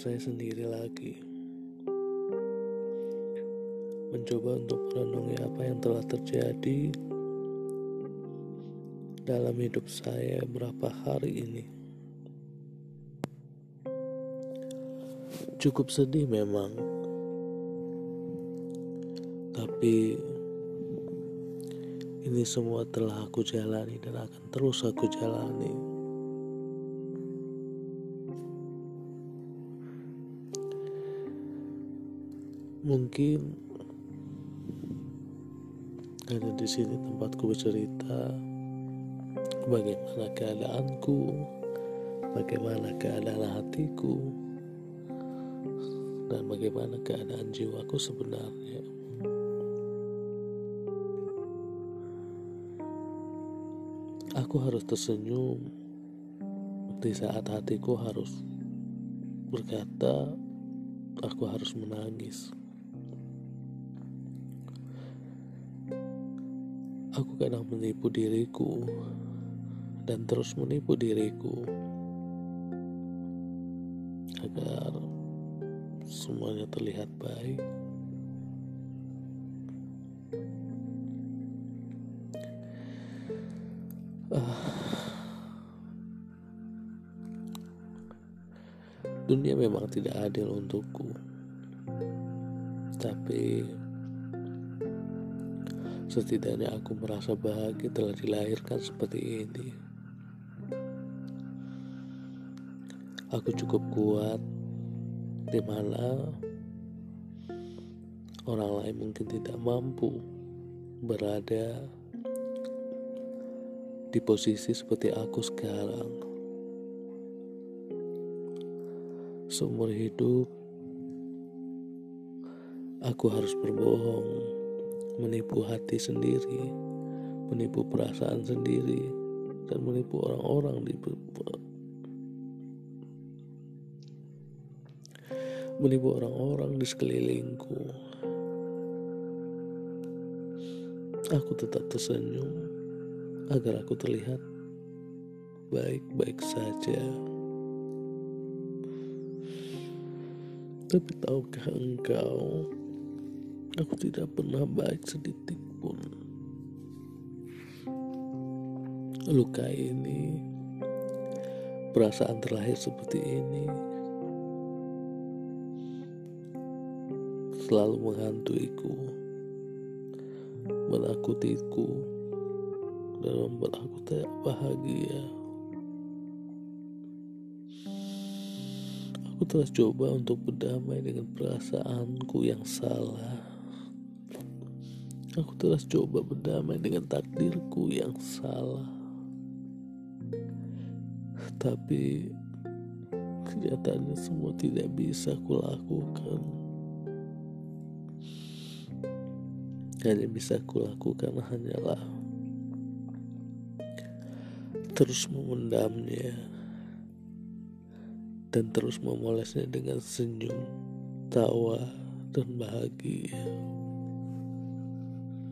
saya sendiri lagi. Mencoba untuk merenungi apa yang telah terjadi dalam hidup saya berapa hari ini. Cukup sedih memang, tapi ini semua telah aku jalani dan akan terus aku jalani. Mungkin ada di sini tempatku bercerita bagaimana keadaanku, bagaimana keadaan hatiku, dan bagaimana keadaan jiwaku sebenarnya. Aku harus tersenyum di saat hatiku harus berkata, aku harus menangis. Aku kadang menipu diriku dan terus menipu diriku agar semuanya terlihat baik. Ah. Dunia memang tidak adil untukku, tapi Setidaknya aku merasa bahagia telah dilahirkan seperti ini. Aku cukup kuat di mana orang lain mungkin tidak mampu berada di posisi seperti aku sekarang. Seumur hidup aku harus berbohong menipu hati sendiri, menipu perasaan sendiri, dan menipu orang-orang di menipu orang-orang di sekelilingku. Aku tetap tersenyum agar aku terlihat baik-baik saja. Tapi tahukah engkau Aku tidak pernah baik sedikit pun. Luka ini, perasaan terlahir seperti ini, selalu menghantuiku, menakutiku, dan membuat aku tidak bahagia. Aku telah coba untuk berdamai dengan perasaanku yang salah. Aku telah coba berdamai dengan takdirku yang salah. Tapi kenyataannya semua tidak bisa kulakukan. Hanya bisa kulakukan hanyalah terus memendamnya dan terus memolesnya dengan senyum, tawa, dan bahagia.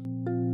thank you